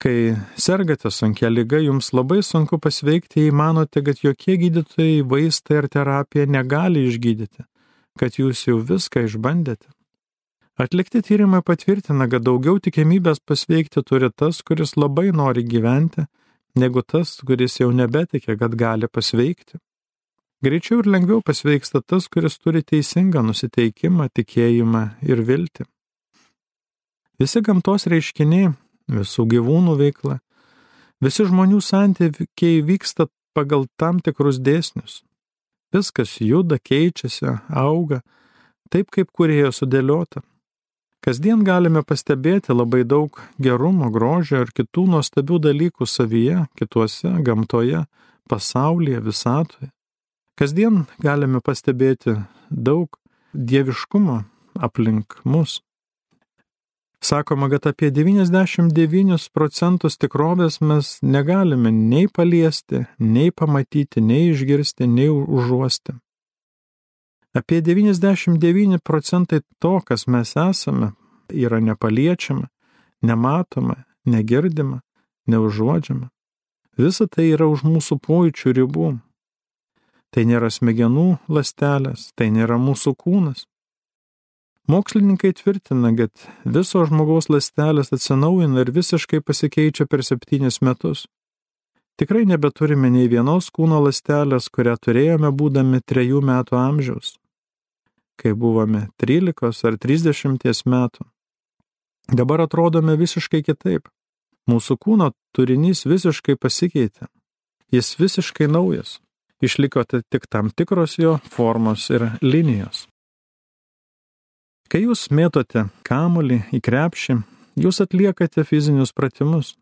Kai sergate sunkia lyga, jums labai sunku pasveikti, jei manote, kad jokie gydytojai, vaistai ar terapija negali išgydyti, kad jūs jau viską išbandėte. Atlikti tyrimai patvirtina, kad daugiau tikimybės pasveikti turi tas, kuris labai nori gyventi, negu tas, kuris jau nebetikė, kad gali pasveikti. Greičiau ir lengviau pasveiksta tas, kuris turi teisingą nusiteikimą, tikėjimą ir viltį. Visi gamtos reiškiniai visų gyvūnų veikla. Visi žmonių santykiai vyksta pagal tam tikrus dėsnius. Viskas juda, keičiasi, auga, taip kaip kurėjo sudėliota. Kasdien galime pastebėti labai daug gerumo, grožio ir kitų nuostabių dalykų savyje, kituose, gamtoje, pasaulyje, visatoje. Kasdien galime pastebėti daug dieviškumo aplink mus. Sakoma, kad apie 99 procentus tikrovės mes negalime nei paliesti, nei pamatyti, nei išgirsti, nei užuosti. Apie 99 procentai to, kas mes esame, yra nepaliečiama, nematoma, negirdima, neužuodžiama. Visa tai yra už mūsų pojūčių ribų. Tai nėra smegenų lastelės, tai nėra mūsų kūnas. Mokslininkai tvirtina, kad viso žmogaus lastelės atsinaujina ir visiškai pasikeičia per septynis metus. Tikrai nebeturime nei vienos kūno lastelės, kurią turėjome būdami trejų metų amžiaus, kai buvome 13 ar 30 metų. Dabar atrodome visiškai kitaip. Mūsų kūno turinys visiškai pasikeitė. Jis visiškai naujas. Išliko tik tam tikros jo formos ir linijos. Kai jūs mėtote kamulį į krepšį, jūs atliekate fizinius pratimus,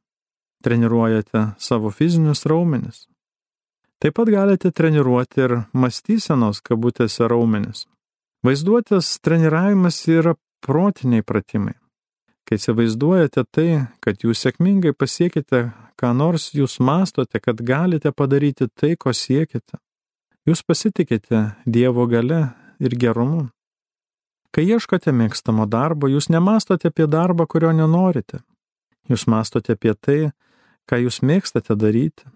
treniruojate savo fizinius raumenis. Taip pat galite treniruoti ir mąstysenos kabutėse raumenis. Vaizduotės treniravimas yra protiniai pratimai. Kai įsivaizduojate tai, kad jūs sėkmingai pasiekite, ką nors jūs mastote, kad galite padaryti tai, ko siekite. Jūs pasitikite Dievo gale ir gerumu. Kai ieškote mėgstamo darbo, jūs nemastote apie darbą, kurio nenorite. Jūs mastote apie tai, ką jūs mėgstate daryti.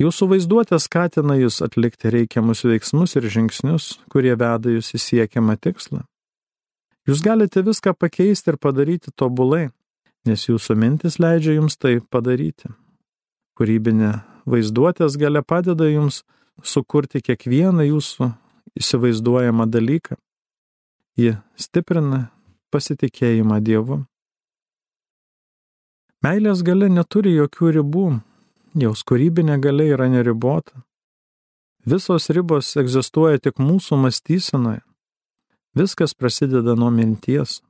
Jūsų vaizduotė skatina jūs atlikti reikiamus veiksmus ir žingsnius, kurie veda jūs į siekiamą tikslą. Jūs galite viską pakeisti ir padaryti tobulai, nes jūsų mintis leidžia jums tai padaryti. Kūrybinė vaizduotės gale padeda jums sukurti kiekvieną jūsų įsivaizduojamą dalyką. Ji stiprina pasitikėjimą Dievu. Meilės gale neturi jokių ribų, jos kūrybinė gale yra neribota. Visos ribos egzistuoja tik mūsų mąstysenoje. Viskas prasideda nuo minties.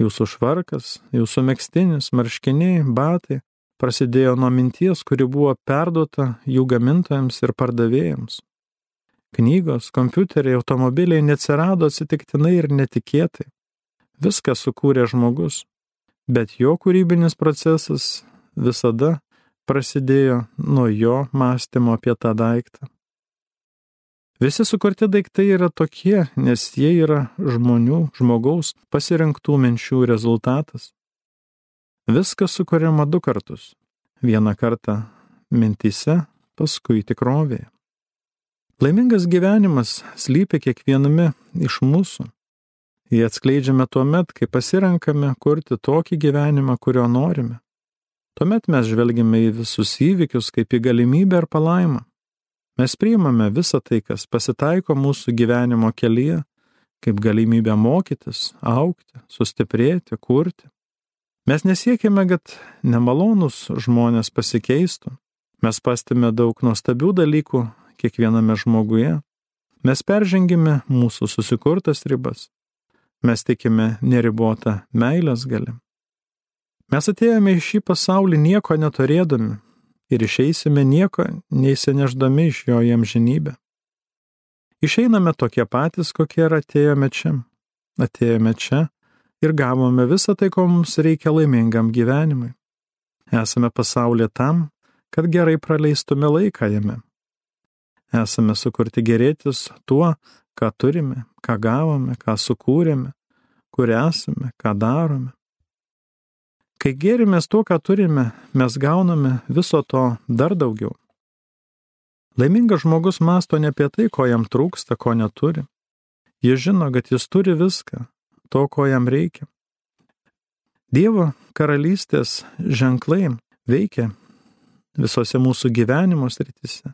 Jūsų švarkas, jūsų mėgstinis, marškiniai, batai prasidėjo nuo minties, kuri buvo perduota jų gamintojams ir pardavėjams. Knygos, kompiuteriai, automobiliai neatsirado atsitiktinai ir netikėtai. Viską sukūrė žmogus, bet jo kūrybinis procesas visada prasidėjo nuo jo mąstymo apie tą daiktą. Visi sukurti daiktai yra tokie, nes jie yra žmonių, žmogaus pasirinktų minčių rezultatas. Viskas sukuriama du kartus. Vieną kartą mintise, paskui tikrovėje. Laimingas gyvenimas slypi kiekviename iš mūsų. Jį atskleidžiame tuo met, kai pasirenkame kurti tokį gyvenimą, kurio norime. Tuomet mes žvelgime į visus įvykius kaip į galimybę ar palaimą. Mes priimame visą tai, kas pasitaiko mūsų gyvenimo kelyje, kaip galimybę mokytis, aukti, sustiprėti, kurti. Mes nesiekime, kad nemalonus žmonės pasikeistų. Mes pastime daug nuostabių dalykų kiekviename žmoguje, mes peržengime mūsų susikurtas ribas. Mes tikime neribotą meilės gali. Mes atėjome į šį pasaulį nieko neturėdami ir išeisime nieko neįsineždami iš jo jam žinybę. Išeiname tokie patys, kokie ir atėjome čia. Atėjome čia ir gavome visą tai, ko mums reikia laimingam gyvenimui. Esame pasaulyje tam, kad gerai praleistume laiką jame. Esame sukurti gerėtis tuo, ką turime, ką gavome, ką sukūrėme, kur esame, ką darome. Kai gėrimės tuo, ką turime, mes gauname viso to dar daugiau. Laimingas žmogus masto ne apie tai, ko jam trūksta, ko neturi. Jis žino, kad jis turi viską, to, ko jam reikia. Dievo karalystės ženklai veikia visose mūsų gyvenimo srityse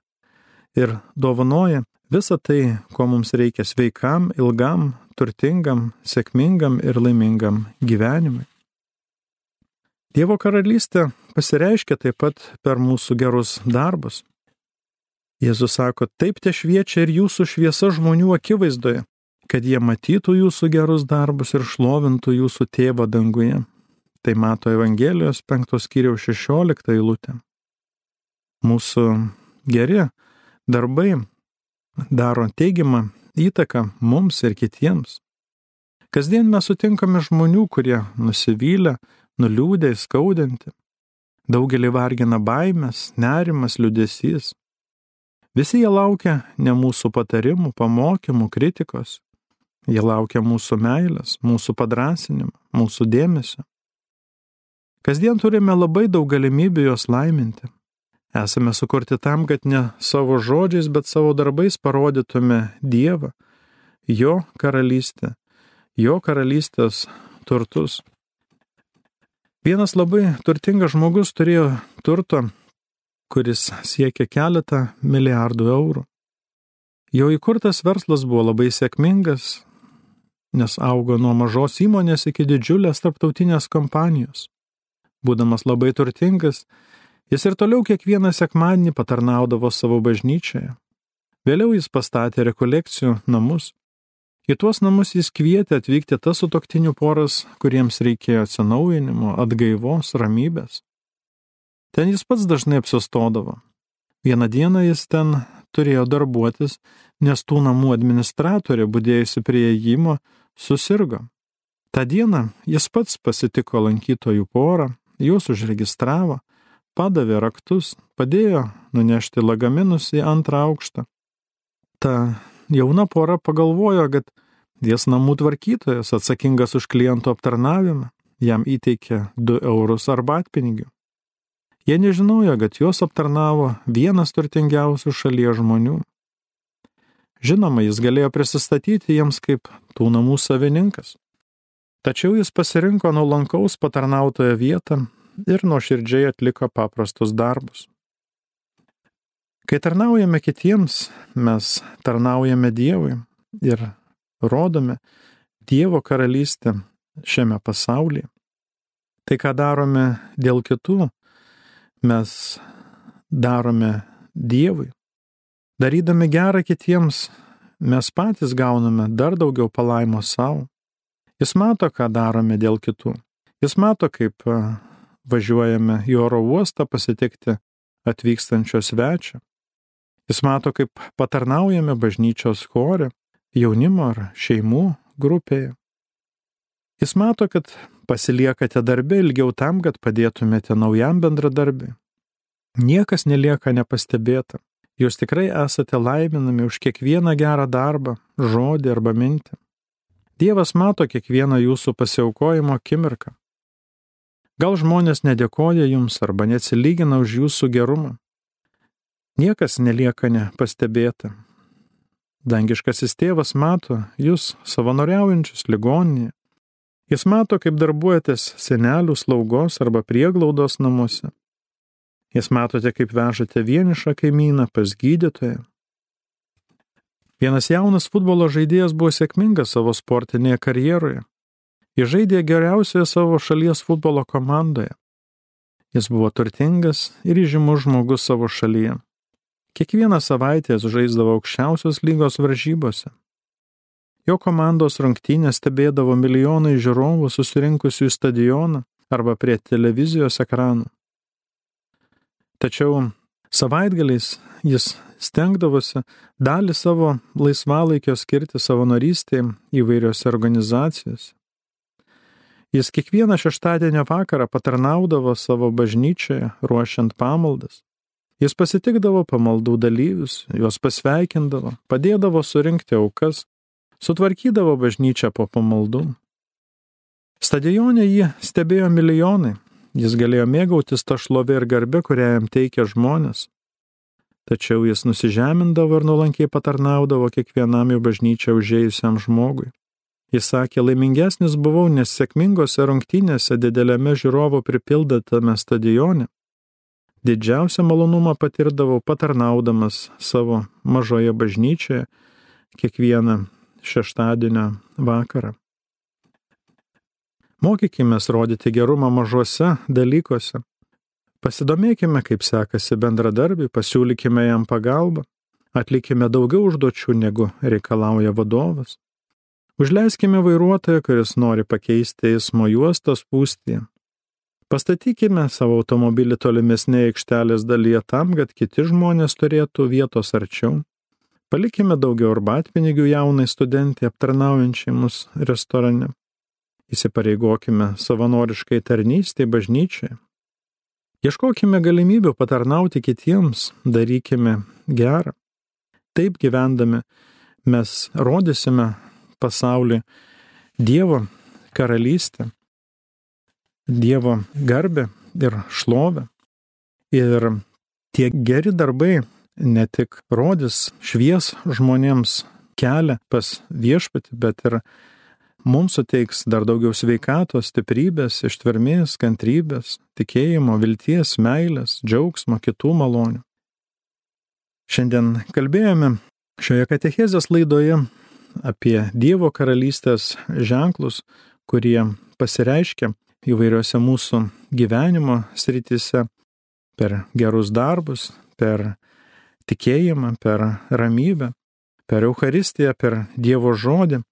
ir dovanoja visą tai, ko mums reikia sveikam, ilgam, turtingam, sėkmingam ir laimingam gyvenimui. Dievo karalystė pasireiškia taip pat per mūsų gerus darbus. Jėzus sako, taip te šviečia ir jūsų šviesa žmonių akivaizdoje, kad jie matytų jūsų gerus darbus ir šlovintų jūsų tėvą danguje. Tai mato Evangelijos 5 skyriaus 16 eilutė. Mūsų geri darbai daro teigiamą įtaką mums ir kitiems. Kasdien mes sutinkame žmonių, kurie nusivylę, nuliūdę, skaudinti. Daugelį vargina baimės, nerimas, liudesys. Visi jie laukia ne mūsų patarimų, pamokymų, kritikos. Jie laukia mūsų meilės, mūsų padrasinimo, mūsų dėmesio. Kasdien turime labai daug galimybių juos laiminti. Esame sukurti tam, kad ne savo žodžiais, bet savo darbais parodytume Dievą, Jo karalystę, Jo karalystės turtus. Vienas labai turtingas žmogus turėjo turto, kuris siekia keletą milijardų eurų. Jo įkurtas verslas buvo labai sėkmingas, nes augo nuo mažos įmonės iki didžiulės tarptautinės kompanijos. Būdamas labai turtingas, jis ir toliau kiekvieną sekmadienį patarnaudavo savo bažnyčioje. Vėliau jis pastatė rekolekcijų namus. Į tuos namus jis kvietė atvykti tas sutoktinių poras, kuriems reikėjo atsinaujinimo, atgaivos, ramybės. Ten jis pats dažnai apsistodavo. Vieną dieną jis ten turėjo darbuotis, nes tų namų administratorė, būdėjusi prie įėjimo, susirgo. Ta diena jis pats pasitiko lankytojų porą, juos užregistravo, padavė raktus, padėjo nunešti lagaminus į antrą aukštą. Ta jauna pora pagalvojo, kad jis namų tvarkytojas atsakingas už klientų aptarnavimą, jam įteikė 2 eurus arbatpinigių. Jie nežinojo, kad juos aptarnavo vienas turtingiausių šalies žmonių. Žinoma, jis galėjo prisistatyti jiems kaip tų namų savininkas. Tačiau jis pasirinko nuolankaus patarnautojo vietą ir nuoširdžiai atliko paprastus darbus. Kai tarnaujame kitiems, mes tarnaujame Dievui ir rodome Dievo karalystę šiame pasaulyje. Tai, ką darome dėl kitų, mes darome Dievui. Darydami gerą kitiems, mes patys gauname dar daugiau palaimo savo. Jis mato, ką darome dėl kitų. Jis mato, kaip važiuojame į oro uostą pasitikti atvykstančio svečio. Jis mato, kaip patarnaujame bažnyčios chore, jaunimo ar šeimų grupėje. Jis mato, kad pasiliekate darbę ilgiau tam, kad padėtumėte naujam bendradarbiui. Niekas nelieka nepastebėta. Jūs tikrai esate laiminami už kiekvieną gerą darbą, žodį arba mintį. Dievas mato kiekvieną jūsų pasiaukojimo akimirką. Gal žmonės nedėkoja jums arba neatsilygina už jūsų gerumą. Niekas nelieka nepastebėta. Dangiškasis tėvas mato jūs savanoriaujančius ligoninėje. Jis mato, kaip darbuojatės senelių slaugos arba prieglaudos namuose. Jis matote, kaip vežate vienišą kaimyną pas gydytoją. Vienas jaunas futbolo žaidėjas buvo sėkmingas savo sportinėje karjeroje. Jis žaidė geriausioje savo šalies futbolo komandoje. Jis buvo turtingas ir įžymus žmogus savo šalyje. Kiekvieną savaitę žaisdavo aukščiausios lygos varžybose. Jo komandos rungtynės stebėdavo milijonai žiūrovų susirinkusių į stadioną arba prie televizijos ekranų. Tačiau savaitgaliais jis stengdavosi dalį savo laisvalaikio skirti savanorystėje įvairiose organizacijose. Jis kiekvieną šeštadienio vakarą patarnaudavo savo bažnyčioje, ruošiant pamaldas. Jis pasitikdavo pamaldų dalyvius, juos pasveikindavo, padėdavo surinkti aukas, sutvarkydavo bažnyčią po pamaldų. Stadione jį stebėjo milijonai, jis galėjo mėgautis tą šlovę ir garbę, kurią jam teikia žmonės. Tačiau jis nusižemindavo ir nuolankiai patarnaudavo kiekvienam į bažnyčią užėjusiam žmogui. Jis sakė, laimingesnis buvau, nes sėkmingose rungtynėse dideliame žiūrovo pripildytame stadione. Didžiausią malonumą patirdavau patarnaudamas savo mažoje bažnyčioje kiekvieną šeštadienio vakarą. Mokykime rodyti gerumą mažuose dalykuose. Pasidomėkime, kaip sekasi bendradarbiui, pasiūlykime jam pagalbą, atlikime daugiau užduočių, negu reikalauja vadovas. Užleiskime vairuotoją, kuris nori pakeisti eismo juostos pūstį. Pastatykime savo automobilį tolimesnėje aikštelės dalyje tam, kad kiti žmonės turėtų vietos arčiau. Palikime daugiau arbatpinigių jaunai studentai aptarnaujančiai mus restorane. Įsipareigokime savanoriškai tarnystėje bažnyčiai. Ieškokime galimybių patarnauti kitiems, darykime gerą. Taip gyvendami mes rodysime pasaulį Dievo karalystę, Dievo garbę ir šlovę. Ir tie geri darbai ne tik rodys švies žmonėms kelią pas viešpatį, bet ir mums suteiks dar daugiau sveikatos, stiprybės, ištvermės, kantrybės, tikėjimo, vilties, meilės, džiaugsmo, kitų malonių. Šiandien kalbėjome šioje katechezės laidoje apie Dievo karalystės ženklus, kurie pasireiškia įvairiose mūsų gyvenimo sritise per gerus darbus, per tikėjimą, per ramybę, per Eucharistiją, per Dievo žodį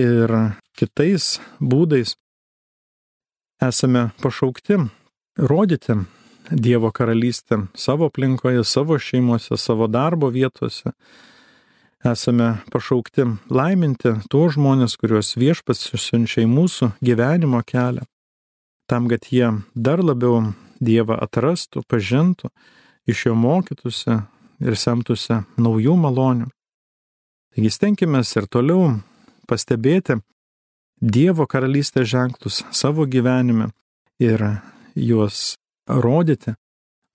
ir kitais būdais esame pašaukti rodyti Dievo karalystę savo aplinkoje, savo šeimose, savo darbo vietose. Esame pašaukti laiminti tuos žmonės, kuriuos viešpats siunčia į mūsų gyvenimo kelią, tam, kad jie dar labiau Dievą atrastų, pažintų, iš jo mokytųsi ir semtųsi naujų malonių. Taigi stenkime ir toliau pastebėti Dievo karalystės ženklus savo gyvenime ir juos rodyti.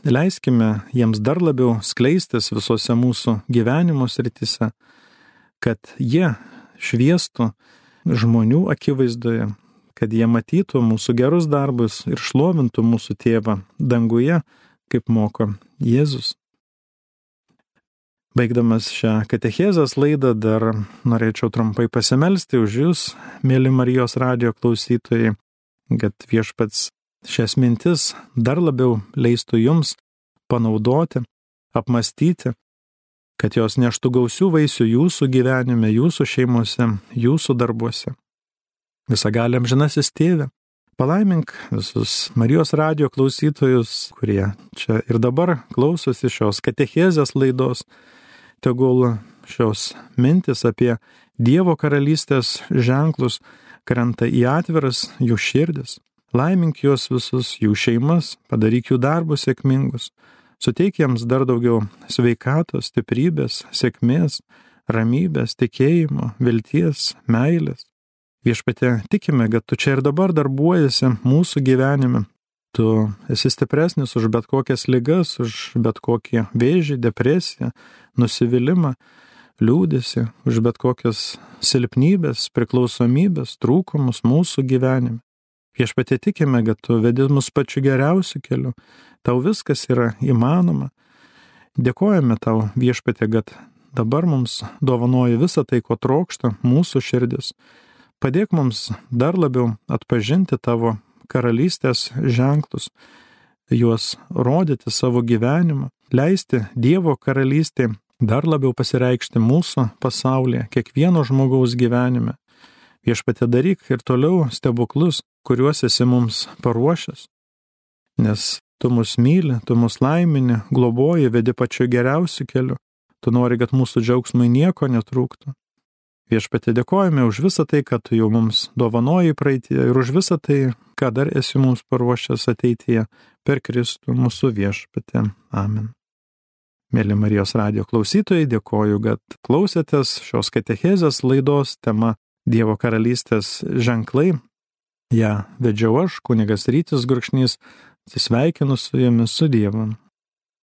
Leiskime jiems dar labiau skleistis visose mūsų gyvenimo sritise, kad jie šviestų žmonių akivaizdoje, kad jie matytų mūsų gerus darbus ir šlovintų mūsų tėvą danguje, kaip moko Jėzus. Baigdamas šią katechezės laidą dar norėčiau trumpai pasimelsti už Jūs, mėly Marijos radio klausytojai, kad viešpats šias mintis dar labiau leistų Jums panaudoti, apmastyti, kad jos neštų gausių vaisių Jūsų gyvenime, Jūsų šeimose, Jūsų darbuose. Visagaliam žinasis tėvė, palaimink visus Marijos radio klausytojus, kurie čia ir dabar klausosi šios katechezės laidos tegul šios mintis apie Dievo karalystės ženklus krenta į atviras jų širdis. Laimink juos visus, jų šeimas, padaryk jų darbus sėkmingus, suteik jiems dar daugiau sveikatos, stiprybės, sėkmės, ramybės, tikėjimo, vilties, meilės. Viešpatė, tikime, kad tu čia ir dabar darbuojasi mūsų gyvenime, Tu esi stipresnis už bet kokias ligas, už bet kokį vėžį, depresiją, nusivylimą, liūdėsi, už bet kokias silpnybės, priklausomybės, trūkumus mūsų gyvenime. Viešpatie tikime, kad tu vedi mus pačiu geriausiu keliu, tau viskas yra įmanoma. Dėkojame tau viešpatie, kad dabar mums dovanoji visą tai, ko trokšta mūsų širdis. Padėk mums dar labiau atpažinti tavo karalystės ženklus, juos rodyti savo gyvenimą, leisti Dievo karalystė dar labiau pasireikšti mūsų pasaulyje, kiekvieno žmogaus gyvenime. Viešpatė daryk ir toliau stebuklus, kuriuos esi mums paruošęs. Nes tu mus myli, tu mus laimini, globoji, vedi pačiu geriausiu keliu. Tu nori, kad mūsų džiaugsmai nieko netrūktų. Viešpatė dėkojame už visą tai, kad tu jau mums dovanoji praeitie ir už visą tai, ką dar esi mums paruošęs ateityje per Kristų mūsų viešpatė. Amen. Mėly Marijos radio klausytojai, dėkoju, kad klausėtės šios katechezės laidos tema Dievo karalystės ženklai. Ja vedžiau aš, kunigas Rytis Gurkšnys, atsisveikinu su jumis su Dievu.